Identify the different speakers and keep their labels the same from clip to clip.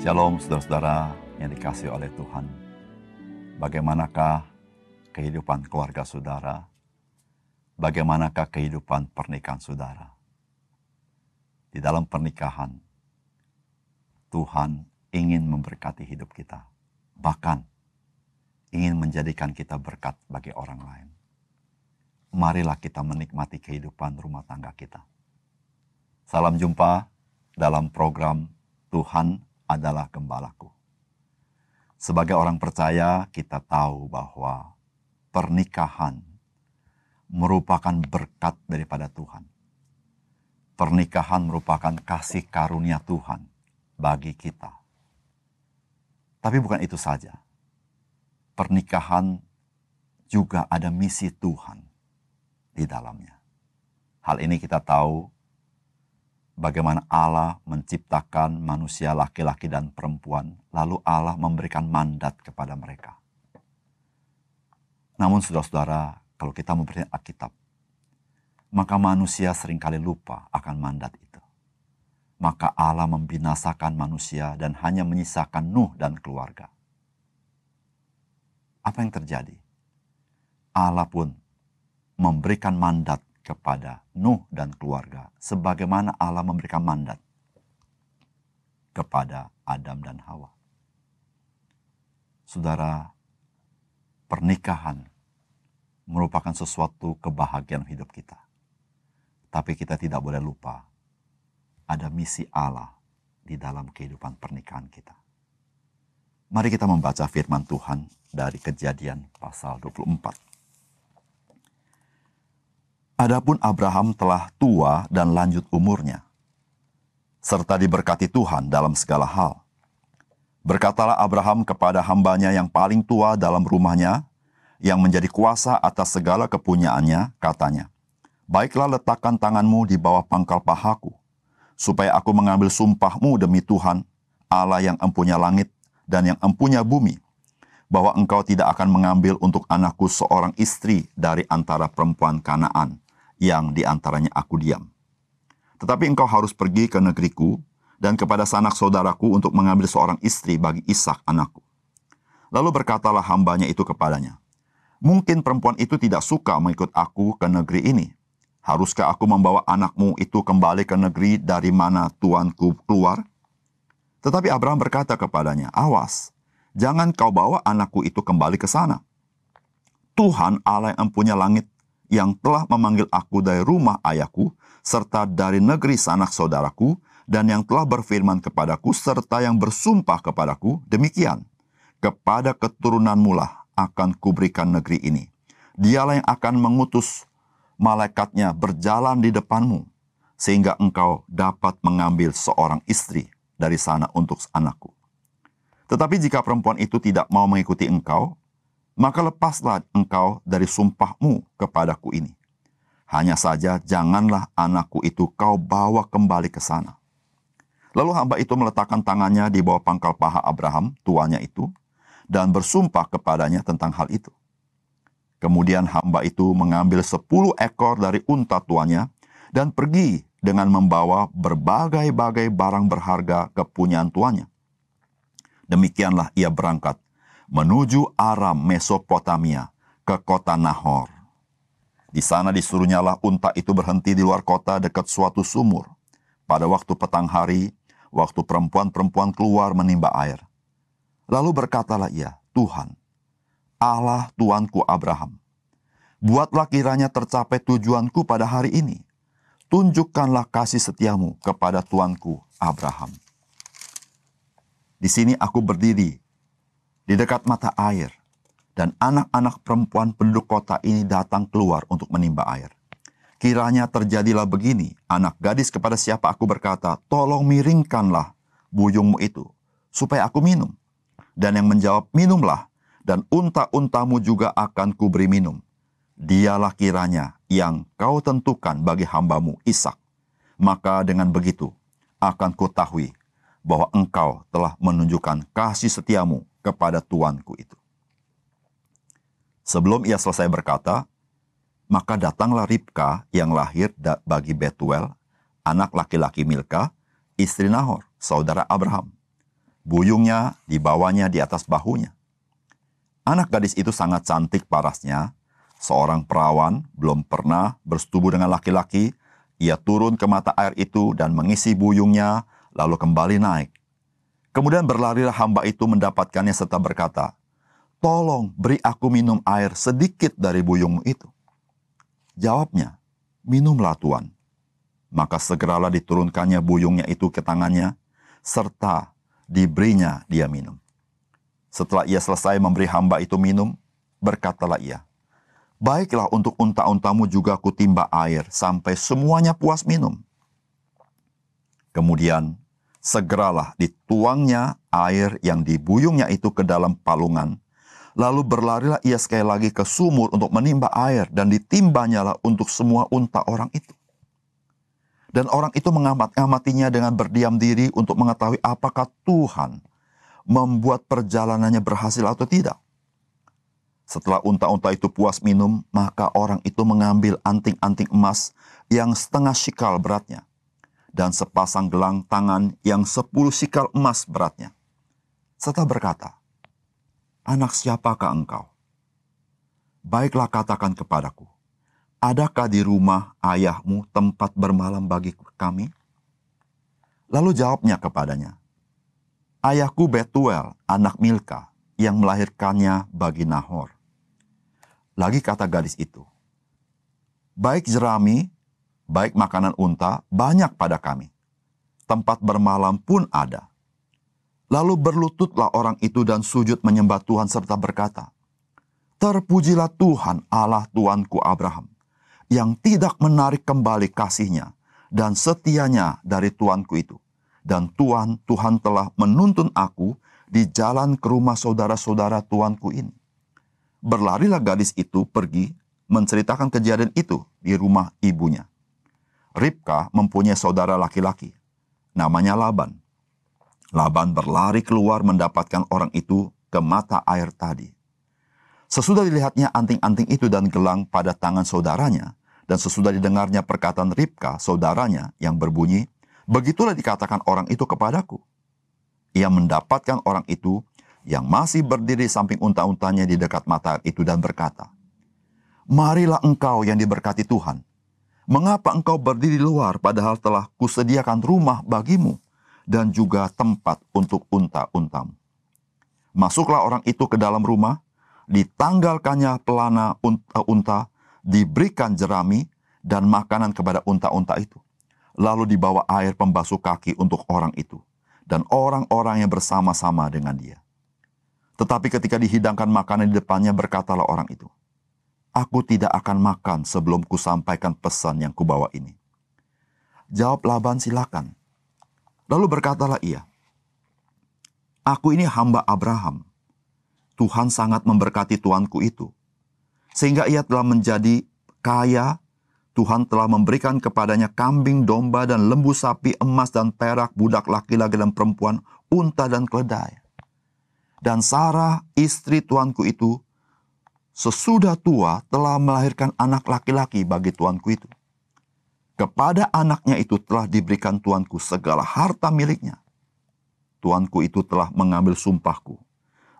Speaker 1: Shalom saudara-saudara yang dikasih oleh Tuhan. Bagaimanakah kehidupan keluarga saudara? Bagaimanakah kehidupan pernikahan saudara? Di dalam pernikahan, Tuhan ingin memberkati hidup kita. Bahkan ingin menjadikan kita berkat bagi orang lain. Marilah kita menikmati kehidupan rumah tangga kita. Salam jumpa dalam program Tuhan adalah gembalaku. Sebagai orang percaya, kita tahu bahwa pernikahan merupakan berkat daripada Tuhan. Pernikahan merupakan kasih karunia Tuhan bagi kita. Tapi bukan itu saja. Pernikahan juga ada misi Tuhan di dalamnya. Hal ini kita tahu bagaimana Allah menciptakan manusia laki-laki dan perempuan, lalu Allah memberikan mandat kepada mereka. Namun saudara-saudara, kalau kita memperhatikan Alkitab, maka manusia sering kali lupa akan mandat itu. Maka Allah membinasakan manusia dan hanya menyisakan Nuh dan keluarga. Apa yang terjadi? Allah pun memberikan mandat kepada Nuh dan keluarga sebagaimana Allah memberikan mandat kepada Adam dan Hawa. Saudara, pernikahan merupakan sesuatu kebahagiaan hidup kita. Tapi kita tidak boleh lupa ada misi Allah di dalam kehidupan pernikahan kita. Mari kita membaca firman Tuhan dari Kejadian pasal 24. Adapun Abraham telah tua dan lanjut umurnya, serta diberkati Tuhan dalam segala hal. Berkatalah Abraham kepada hambanya yang paling tua dalam rumahnya, yang menjadi kuasa atas segala kepunyaannya, katanya, Baiklah letakkan tanganmu di bawah pangkal pahaku, supaya aku mengambil sumpahmu demi Tuhan, Allah yang empunya langit dan yang empunya bumi, bahwa engkau tidak akan mengambil untuk anakku seorang istri dari antara perempuan Kanaan, yang di antaranya aku diam. Tetapi engkau harus pergi ke negeriku dan kepada sanak saudaraku untuk mengambil seorang istri bagi Ishak anakku. Lalu berkatalah hambanya itu kepadanya, Mungkin perempuan itu tidak suka mengikut aku ke negeri ini. Haruskah aku membawa anakmu itu kembali ke negeri dari mana tuanku keluar? Tetapi Abraham berkata kepadanya, Awas, jangan kau bawa anakku itu kembali ke sana. Tuhan Allah yang empunya langit yang telah memanggil aku dari rumah ayahku, serta dari negeri sanak saudaraku, dan yang telah berfirman kepadaku, serta yang bersumpah kepadaku, demikian, kepada keturunanmu lah akan kuberikan negeri ini. Dialah yang akan mengutus malaikatnya berjalan di depanmu, sehingga engkau dapat mengambil seorang istri dari sana untuk anakku. Tetapi jika perempuan itu tidak mau mengikuti engkau, maka lepaslah engkau dari sumpahmu kepadaku ini. Hanya saja janganlah anakku itu kau bawa kembali ke sana. Lalu hamba itu meletakkan tangannya di bawah pangkal paha Abraham, tuanya itu, dan bersumpah kepadanya tentang hal itu. Kemudian hamba itu mengambil sepuluh ekor dari unta tuanya dan pergi dengan membawa berbagai-bagai barang berharga kepunyaan tuanya. Demikianlah ia berangkat menuju Aram Mesopotamia ke kota Nahor. Di sana disuruhnyalah unta itu berhenti di luar kota dekat suatu sumur. Pada waktu petang hari, waktu perempuan-perempuan keluar menimba air. Lalu berkatalah ia, Tuhan, Allah Tuanku Abraham, buatlah kiranya tercapai tujuanku pada hari ini. Tunjukkanlah kasih setiamu kepada Tuanku Abraham. Di sini aku berdiri di dekat mata air, dan anak-anak perempuan penduduk kota ini datang keluar untuk menimba air. Kiranya terjadilah begini, anak gadis kepada siapa aku berkata, tolong miringkanlah buyungmu itu, supaya aku minum. Dan yang menjawab, minumlah, dan unta-untamu juga akan kuberi minum. Dialah kiranya yang kau tentukan bagi hambamu Ishak. Maka dengan begitu akan kutahui bahwa engkau telah menunjukkan kasih setiamu kepada tuanku itu. Sebelum ia selesai berkata, maka datanglah Ribka yang lahir bagi Betuel, anak laki-laki Milka, istri Nahor, saudara Abraham. Buyungnya dibawanya di atas bahunya. Anak gadis itu sangat cantik parasnya. Seorang perawan belum pernah bersetubuh dengan laki-laki. Ia turun ke mata air itu dan mengisi buyungnya, lalu kembali naik. Kemudian berlarilah hamba itu mendapatkannya serta berkata, Tolong beri aku minum air sedikit dari buyungmu itu. Jawabnya, minumlah Tuan. Maka segeralah diturunkannya buyungnya itu ke tangannya, serta diberinya dia minum. Setelah ia selesai memberi hamba itu minum, berkatalah ia, Baiklah untuk unta-untamu juga kutimba air sampai semuanya puas minum. Kemudian segeralah dituangnya air yang dibuyungnya itu ke dalam palungan, Lalu berlarilah ia sekali lagi ke sumur untuk menimba air dan ditimbanya untuk semua unta orang itu. Dan orang itu mengamat-ngamatinya dengan berdiam diri untuk mengetahui apakah Tuhan membuat perjalanannya berhasil atau tidak. Setelah unta-unta itu puas minum, maka orang itu mengambil anting-anting emas yang setengah sikal beratnya dan sepasang gelang tangan yang sepuluh sikal emas beratnya. Serta berkata, Anak siapakah engkau? Baiklah katakan kepadaku, adakah di rumah ayahmu tempat bermalam bagi kami? Lalu jawabnya kepadanya, Ayahku Betuel, anak Milka, yang melahirkannya bagi Nahor. Lagi kata gadis itu, Baik jerami, baik makanan unta, banyak pada kami. Tempat bermalam pun ada. Lalu berlututlah orang itu dan sujud menyembah Tuhan serta berkata, Terpujilah Tuhan Allah Tuanku Abraham, yang tidak menarik kembali kasihnya dan setianya dari Tuanku itu. Dan Tuhan, Tuhan telah menuntun aku di jalan ke rumah saudara-saudara Tuanku ini. Berlarilah gadis itu pergi menceritakan kejadian itu di rumah ibunya. Ribka mempunyai saudara laki-laki, namanya Laban. Laban berlari keluar mendapatkan orang itu ke mata air tadi. Sesudah dilihatnya anting-anting itu dan gelang pada tangan saudaranya, dan sesudah didengarnya perkataan Ribka, saudaranya, yang berbunyi, Begitulah dikatakan orang itu kepadaku. Ia mendapatkan orang itu yang masih berdiri samping unta-untanya di dekat mata itu dan berkata, Marilah engkau yang diberkati Tuhan. Mengapa engkau berdiri luar padahal telah kusediakan rumah bagimu dan juga tempat untuk unta-untamu. Masuklah orang itu ke dalam rumah, ditanggalkannya pelana unta-unta, diberikan jerami dan makanan kepada unta-unta itu. Lalu dibawa air pembasuh kaki untuk orang itu dan orang-orang yang bersama-sama dengan dia. Tetapi ketika dihidangkan makanan di depannya berkatalah orang itu, Aku tidak akan makan sebelum kusampaikan pesan yang kubawa ini. Jawab Laban silakan. Lalu berkatalah ia, Aku ini hamba Abraham. Tuhan sangat memberkati tuanku itu. Sehingga ia telah menjadi kaya, Tuhan telah memberikan kepadanya kambing, domba, dan lembu sapi, emas dan perak, budak laki-laki dan perempuan, unta dan keledai. Dan Sarah, istri tuanku itu, sesudah tua telah melahirkan anak laki-laki bagi tuanku itu. Kepada anaknya itu telah diberikan tuanku segala harta miliknya. Tuanku itu telah mengambil sumpahku.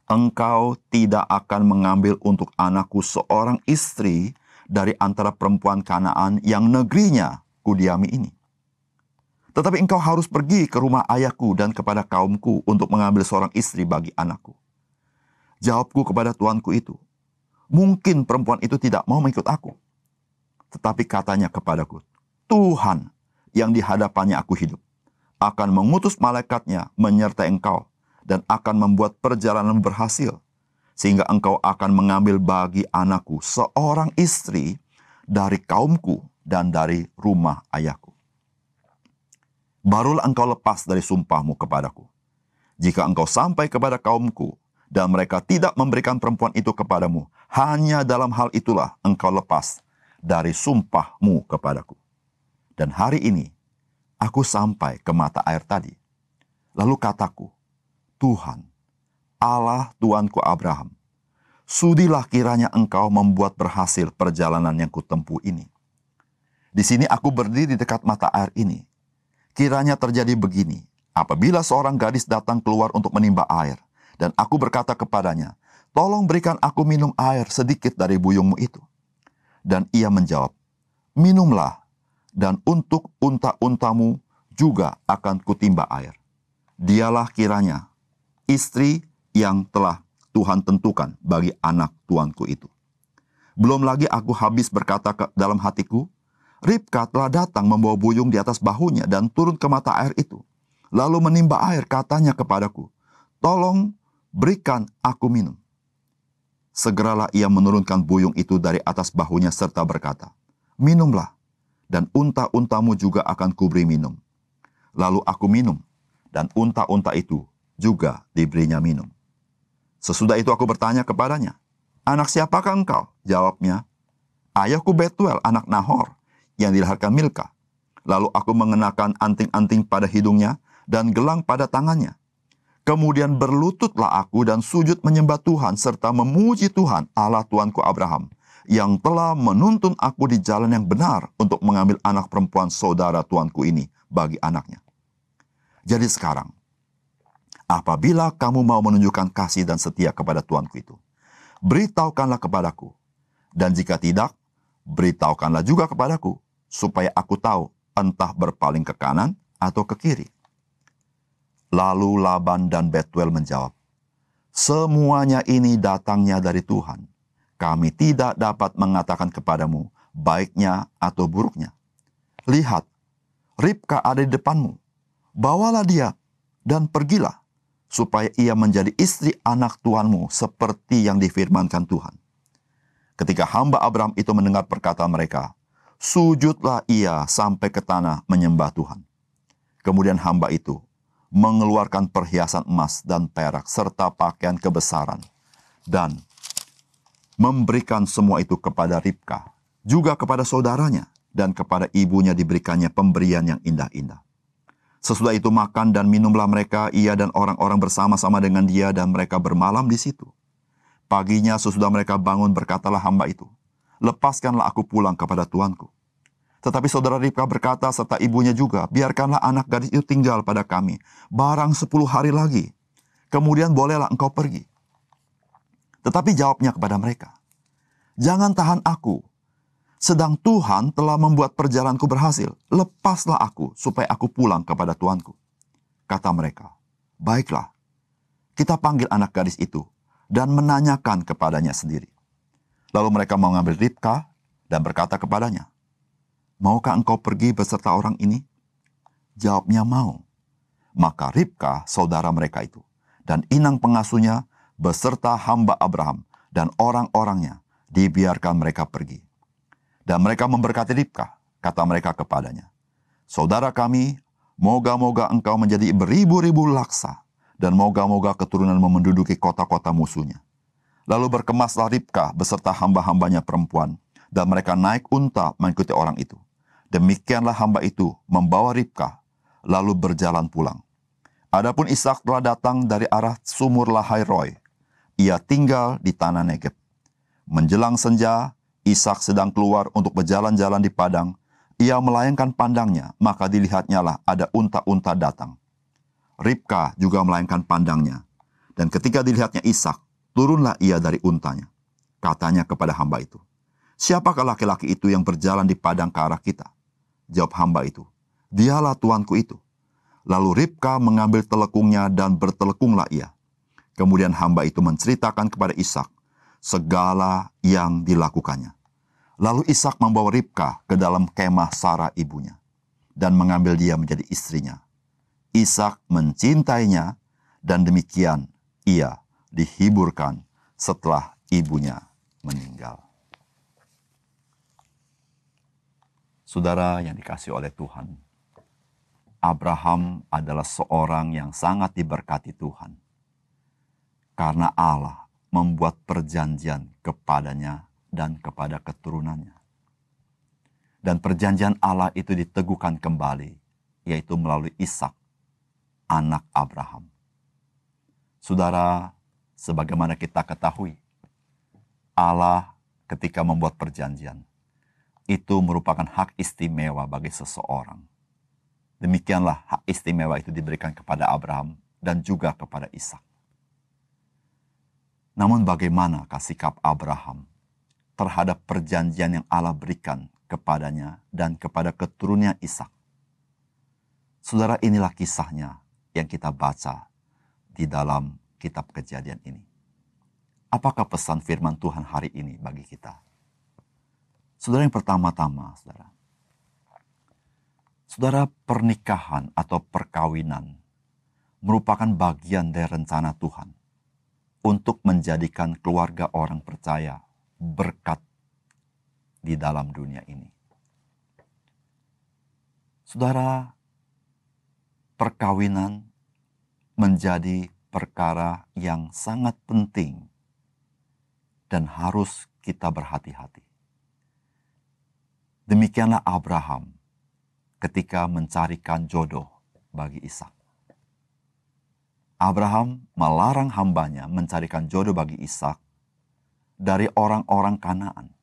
Speaker 1: Engkau tidak akan mengambil untuk anakku seorang istri dari antara perempuan Kanaan yang negerinya kudiami ini. Tetapi engkau harus pergi ke rumah ayahku dan kepada kaumku untuk mengambil seorang istri bagi anakku. Jawabku kepada tuanku itu, mungkin perempuan itu tidak mau mengikut aku. Tetapi katanya kepadaku, Tuhan yang di hadapannya aku hidup akan mengutus malaikatnya menyertai engkau dan akan membuat perjalanan berhasil sehingga engkau akan mengambil bagi anakku seorang istri dari kaumku dan dari rumah ayahku. Barulah engkau lepas dari sumpahmu kepadaku. Jika engkau sampai kepada kaumku dan mereka tidak memberikan perempuan itu kepadamu, hanya dalam hal itulah engkau lepas dari sumpahmu kepadaku. Dan hari ini aku sampai ke mata air tadi. Lalu kataku, Tuhan, Allah Tuanku Abraham, sudilah kiranya engkau membuat berhasil perjalanan yang kutempuh ini. Di sini aku berdiri di dekat mata air ini. Kiranya terjadi begini, Apabila seorang gadis datang keluar untuk menimba air, dan aku berkata kepadanya, Tolong berikan aku minum air sedikit dari buyungmu itu. Dan ia menjawab, Minumlah, dan untuk unta-untamu juga akan kutimba air. Dialah kiranya istri yang telah Tuhan tentukan bagi anak tuanku itu. Belum lagi aku habis berkata ke dalam hatiku, Ribka telah datang membawa buyung di atas bahunya dan turun ke mata air itu. Lalu menimba air katanya kepadaku, Tolong berikan aku minum. Segeralah ia menurunkan buyung itu dari atas bahunya serta berkata, Minumlah, dan unta-untamu juga akan kuberi minum. Lalu aku minum, dan unta-unta itu juga diberinya minum. Sesudah itu aku bertanya kepadanya, Anak siapakah engkau? Jawabnya, Ayahku Betuel, anak Nahor, yang dilahirkan Milka. Lalu aku mengenakan anting-anting pada hidungnya dan gelang pada tangannya. Kemudian berlututlah aku dan sujud menyembah Tuhan serta memuji Tuhan Allah Tuanku Abraham yang telah menuntun aku di jalan yang benar untuk mengambil anak perempuan saudara tuanku ini bagi anaknya. Jadi sekarang, apabila kamu mau menunjukkan kasih dan setia kepada tuanku itu, beritahukanlah kepadaku. Dan jika tidak, beritahukanlah juga kepadaku, supaya aku tahu entah berpaling ke kanan atau ke kiri Lalu Laban dan Betuel menjawab, Semuanya ini datangnya dari Tuhan. Kami tidak dapat mengatakan kepadamu baiknya atau buruknya. Lihat, Ribka ada di depanmu. Bawalah dia dan pergilah, supaya ia menjadi istri anak Tuhanmu seperti yang difirmankan Tuhan. Ketika hamba Abraham itu mendengar perkataan mereka, sujudlah ia sampai ke tanah menyembah Tuhan. Kemudian hamba itu mengeluarkan perhiasan emas dan perak serta pakaian kebesaran dan memberikan semua itu kepada Ribka, juga kepada saudaranya dan kepada ibunya diberikannya pemberian yang indah-indah. Sesudah itu makan dan minumlah mereka, ia dan orang-orang bersama-sama dengan dia dan mereka bermalam di situ. Paginya sesudah mereka bangun berkatalah hamba itu, Lepaskanlah aku pulang kepada tuanku. Tetapi saudara Ribka berkata serta ibunya juga, biarkanlah anak gadis itu tinggal pada kami, barang sepuluh hari lagi. Kemudian bolehlah engkau pergi. Tetapi jawabnya kepada mereka, jangan tahan aku, sedang Tuhan telah membuat perjalananku berhasil. Lepaslah aku supaya aku pulang kepada tuanku. Kata mereka, baiklah, kita panggil anak gadis itu dan menanyakan kepadanya sendiri. Lalu mereka mengambil Ribka dan berkata kepadanya, Maukah engkau pergi beserta orang ini? Jawabnya mau. Maka Ribka, saudara mereka itu, dan inang pengasuhnya beserta hamba Abraham dan orang-orangnya dibiarkan mereka pergi. Dan mereka memberkati Ribka, kata mereka kepadanya, Saudara kami, moga-moga engkau menjadi beribu-ribu laksa, dan moga-moga keturunan menduduki kota-kota musuhnya. Lalu berkemaslah Ribka beserta hamba-hambanya perempuan, dan mereka naik unta mengikuti orang itu. Demikianlah hamba itu membawa Ribka, lalu berjalan pulang. Adapun Ishak telah datang dari arah sumur Lahai Roy. Ia tinggal di tanah Negeb. Menjelang senja, Ishak sedang keluar untuk berjalan-jalan di padang. Ia melayangkan pandangnya, maka dilihatnya lah ada unta-unta datang. Ribka juga melayangkan pandangnya. Dan ketika dilihatnya Ishak, turunlah ia dari untanya. Katanya kepada hamba itu, Siapakah laki-laki itu yang berjalan di padang ke arah kita? Jawab hamba itu, dialah tuanku itu. Lalu Ribka mengambil telekungnya dan bertelekunglah ia. Kemudian hamba itu menceritakan kepada Ishak segala yang dilakukannya. Lalu Ishak membawa Ribka ke dalam kemah Sarah ibunya dan mengambil dia menjadi istrinya. Ishak mencintainya dan demikian ia dihiburkan setelah ibunya meninggal. Saudara yang dikasih oleh Tuhan, Abraham adalah seorang yang sangat diberkati Tuhan. Karena Allah membuat perjanjian kepadanya dan kepada keturunannya. Dan perjanjian Allah itu diteguhkan kembali, yaitu melalui Ishak, anak Abraham. Saudara, sebagaimana kita ketahui, Allah ketika membuat perjanjian, itu merupakan hak istimewa bagi seseorang. Demikianlah hak istimewa itu diberikan kepada Abraham dan juga kepada Ishak. Namun bagaimana sikap Abraham terhadap perjanjian yang Allah berikan kepadanya dan kepada keturunnya Ishak? Saudara, inilah kisahnya yang kita baca di dalam kitab kejadian ini. Apakah pesan firman Tuhan hari ini bagi kita? Saudara yang pertama-tama, saudara. Saudara, pernikahan atau perkawinan merupakan bagian dari rencana Tuhan untuk menjadikan keluarga orang percaya berkat di dalam dunia ini. Saudara, perkawinan menjadi perkara yang sangat penting dan harus kita berhati-hati. Demikianlah Abraham ketika mencarikan jodoh bagi Ishak. Abraham melarang hambanya mencarikan jodoh bagi Ishak dari orang-orang Kanaan.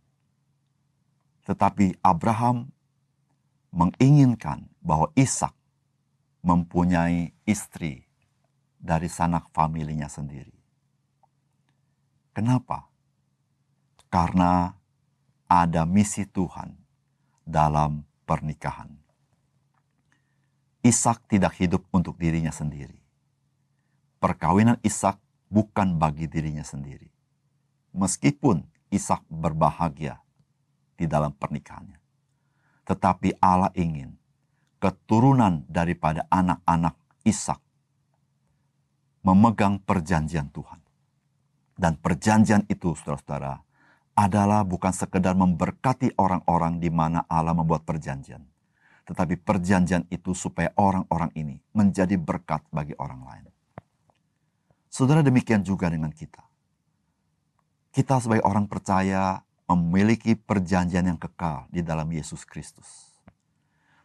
Speaker 1: Tetapi Abraham menginginkan bahwa Ishak mempunyai istri dari sanak familinya sendiri. Kenapa? Karena ada misi Tuhan dalam pernikahan. Ishak tidak hidup untuk dirinya sendiri. Perkawinan Ishak bukan bagi dirinya sendiri. Meskipun Ishak berbahagia di dalam pernikahannya. Tetapi Allah ingin keturunan daripada anak-anak Ishak memegang perjanjian Tuhan. Dan perjanjian itu, saudara-saudara, adalah bukan sekedar memberkati orang-orang di mana Allah membuat perjanjian. Tetapi perjanjian itu supaya orang-orang ini menjadi berkat bagi orang lain. Saudara demikian juga dengan kita. Kita sebagai orang percaya memiliki perjanjian yang kekal di dalam Yesus Kristus.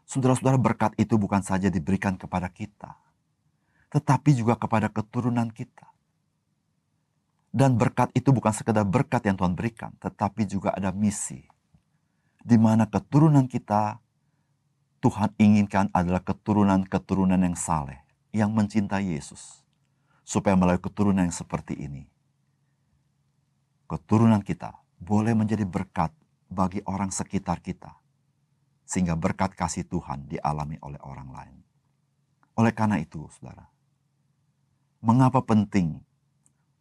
Speaker 1: Saudara-saudara berkat itu bukan saja diberikan kepada kita, tetapi juga kepada keturunan kita. Dan berkat itu bukan sekedar berkat yang Tuhan berikan, tetapi juga ada misi. Di mana keturunan kita, Tuhan inginkan adalah keturunan-keturunan yang saleh, yang mencintai Yesus. Supaya melalui keturunan yang seperti ini, keturunan kita boleh menjadi berkat bagi orang sekitar kita. Sehingga berkat kasih Tuhan dialami oleh orang lain. Oleh karena itu, saudara, Mengapa penting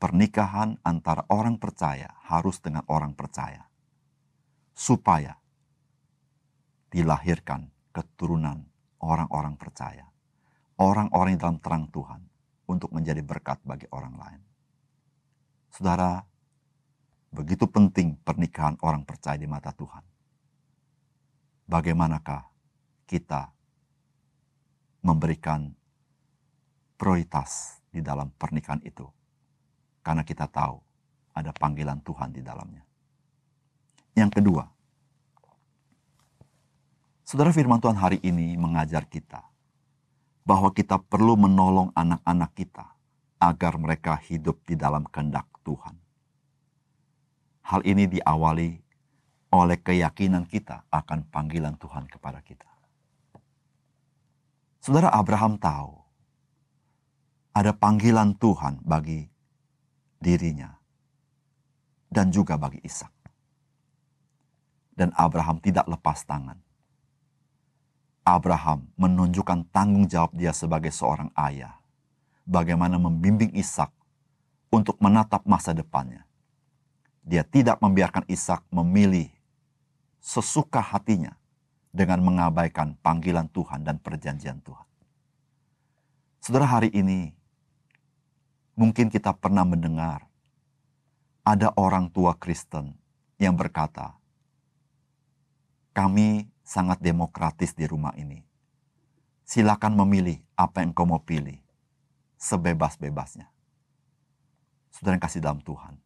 Speaker 1: pernikahan antara orang percaya harus dengan orang percaya? Supaya dilahirkan keturunan orang-orang percaya. Orang-orang dalam terang Tuhan untuk menjadi berkat bagi orang lain. Saudara, begitu penting pernikahan orang percaya di mata Tuhan. Bagaimanakah kita memberikan prioritas di dalam pernikahan itu. Karena kita tahu ada panggilan Tuhan di dalamnya. Yang kedua, Saudara firman Tuhan hari ini mengajar kita bahwa kita perlu menolong anak-anak kita agar mereka hidup di dalam kehendak Tuhan. Hal ini diawali oleh keyakinan kita akan panggilan Tuhan kepada kita. Saudara Abraham tahu ada panggilan Tuhan bagi dirinya dan juga bagi Ishak. Dan Abraham tidak lepas tangan. Abraham menunjukkan tanggung jawab dia sebagai seorang ayah. Bagaimana membimbing Ishak untuk menatap masa depannya. Dia tidak membiarkan Ishak memilih sesuka hatinya dengan mengabaikan panggilan Tuhan dan perjanjian Tuhan. Saudara hari ini Mungkin kita pernah mendengar ada orang tua Kristen yang berkata, "Kami sangat demokratis di rumah ini. Silakan memilih apa yang kau mau pilih, sebebas-bebasnya." Saudara yang kasih dalam Tuhan,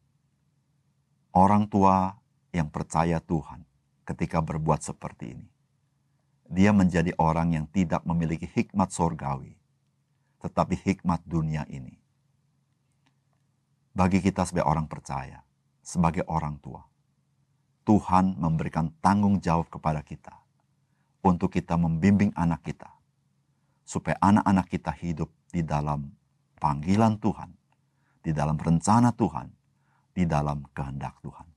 Speaker 1: orang tua yang percaya Tuhan ketika berbuat seperti ini, dia menjadi orang yang tidak memiliki hikmat sorgawi, tetapi hikmat dunia ini bagi kita sebagai orang percaya, sebagai orang tua. Tuhan memberikan tanggung jawab kepada kita untuk kita membimbing anak kita supaya anak-anak kita hidup di dalam panggilan Tuhan, di dalam rencana Tuhan, di dalam kehendak Tuhan.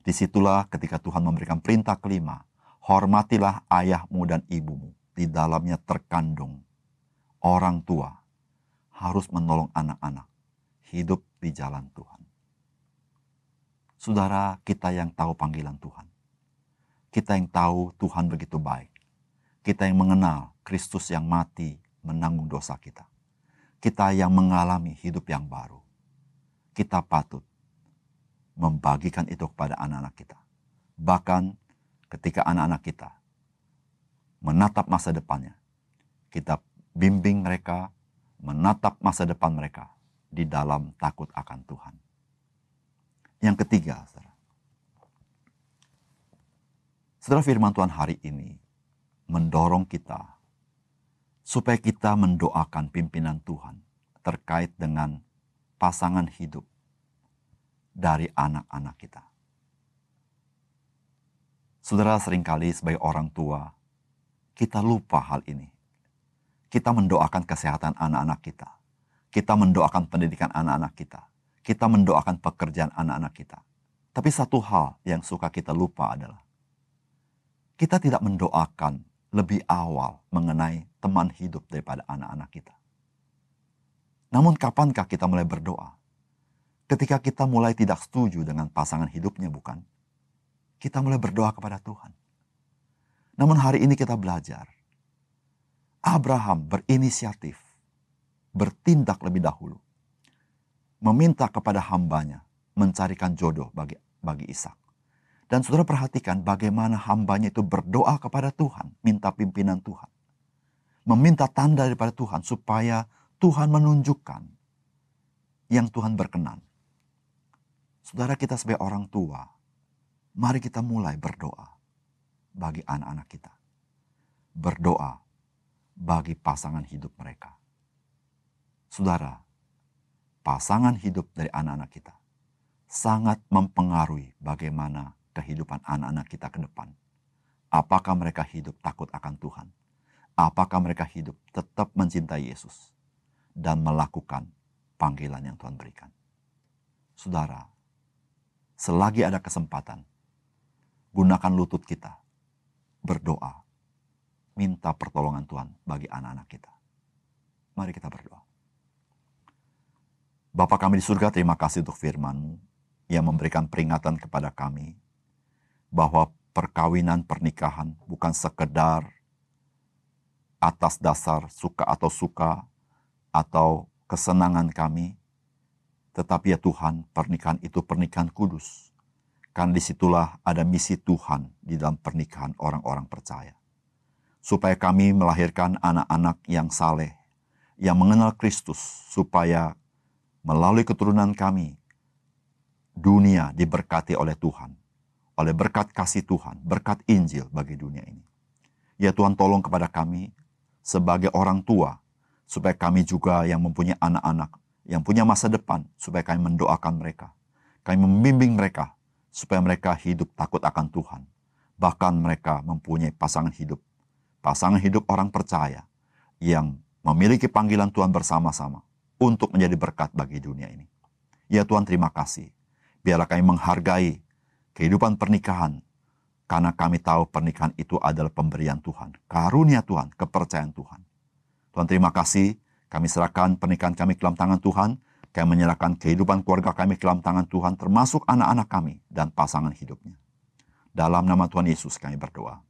Speaker 1: Di situlah ketika Tuhan memberikan perintah kelima, hormatilah ayahmu dan ibumu. Di dalamnya terkandung orang tua harus menolong anak-anak hidup di jalan Tuhan. Saudara, kita yang tahu panggilan Tuhan. Kita yang tahu Tuhan begitu baik. Kita yang mengenal Kristus yang mati menanggung dosa kita. Kita yang mengalami hidup yang baru. Kita patut membagikan itu kepada anak-anak kita. Bahkan ketika anak-anak kita menatap masa depannya, kita bimbing mereka menatap masa depan mereka di dalam takut akan Tuhan. Yang ketiga, saudara. Saudara firman Tuhan hari ini mendorong kita supaya kita mendoakan pimpinan Tuhan terkait dengan pasangan hidup dari anak-anak kita. Saudara sering kali sebagai orang tua, kita lupa hal ini. Kita mendoakan kesehatan anak-anak kita. Kita mendoakan pendidikan anak-anak kita. Kita mendoakan pekerjaan anak-anak kita. Tapi satu hal yang suka kita lupa adalah kita tidak mendoakan lebih awal mengenai teman hidup daripada anak-anak kita. Namun kapankah kita mulai berdoa Ketika kita mulai tidak setuju dengan pasangan hidupnya, bukan? Kita mulai berdoa kepada Tuhan. Namun hari ini kita belajar. Abraham berinisiatif, bertindak lebih dahulu. Meminta kepada hambanya mencarikan jodoh bagi, bagi Ishak. Dan saudara perhatikan bagaimana hambanya itu berdoa kepada Tuhan, minta pimpinan Tuhan. Meminta tanda daripada Tuhan supaya Tuhan menunjukkan yang Tuhan berkenan. Saudara kita sebagai orang tua, mari kita mulai berdoa bagi anak-anak kita. Berdoa bagi pasangan hidup mereka. Saudara, pasangan hidup dari anak-anak kita sangat mempengaruhi bagaimana kehidupan anak-anak kita ke depan. Apakah mereka hidup takut akan Tuhan? Apakah mereka hidup tetap mencintai Yesus dan melakukan panggilan yang Tuhan berikan? Saudara, selagi ada kesempatan, gunakan lutut kita, berdoa, minta pertolongan Tuhan bagi anak-anak kita. Mari kita berdoa. Bapak kami di surga, terima kasih untuk firman-Mu yang memberikan peringatan kepada kami bahwa perkawinan pernikahan bukan sekedar atas dasar suka atau suka atau kesenangan kami, tetapi ya Tuhan, pernikahan itu pernikahan kudus. Karena di situlah ada misi Tuhan di dalam pernikahan orang-orang percaya. Supaya kami melahirkan anak-anak yang saleh, yang mengenal Kristus, supaya melalui keturunan kami, dunia diberkati oleh Tuhan. Oleh berkat kasih Tuhan, berkat Injil bagi dunia ini. Ya Tuhan tolong kepada kami sebagai orang tua, supaya kami juga yang mempunyai anak-anak yang punya masa depan supaya kami mendoakan mereka. Kami membimbing mereka supaya mereka hidup takut akan Tuhan. Bahkan mereka mempunyai pasangan hidup. Pasangan hidup orang percaya yang memiliki panggilan Tuhan bersama-sama untuk menjadi berkat bagi dunia ini. Ya Tuhan terima kasih. Biarlah kami menghargai kehidupan pernikahan karena kami tahu pernikahan itu adalah pemberian Tuhan, karunia Tuhan, kepercayaan Tuhan. Tuhan terima kasih kami serahkan pernikahan kami ke dalam tangan Tuhan. Kami menyerahkan kehidupan keluarga kami ke dalam tangan Tuhan, termasuk anak-anak kami dan pasangan hidupnya. Dalam nama Tuhan Yesus kami berdoa.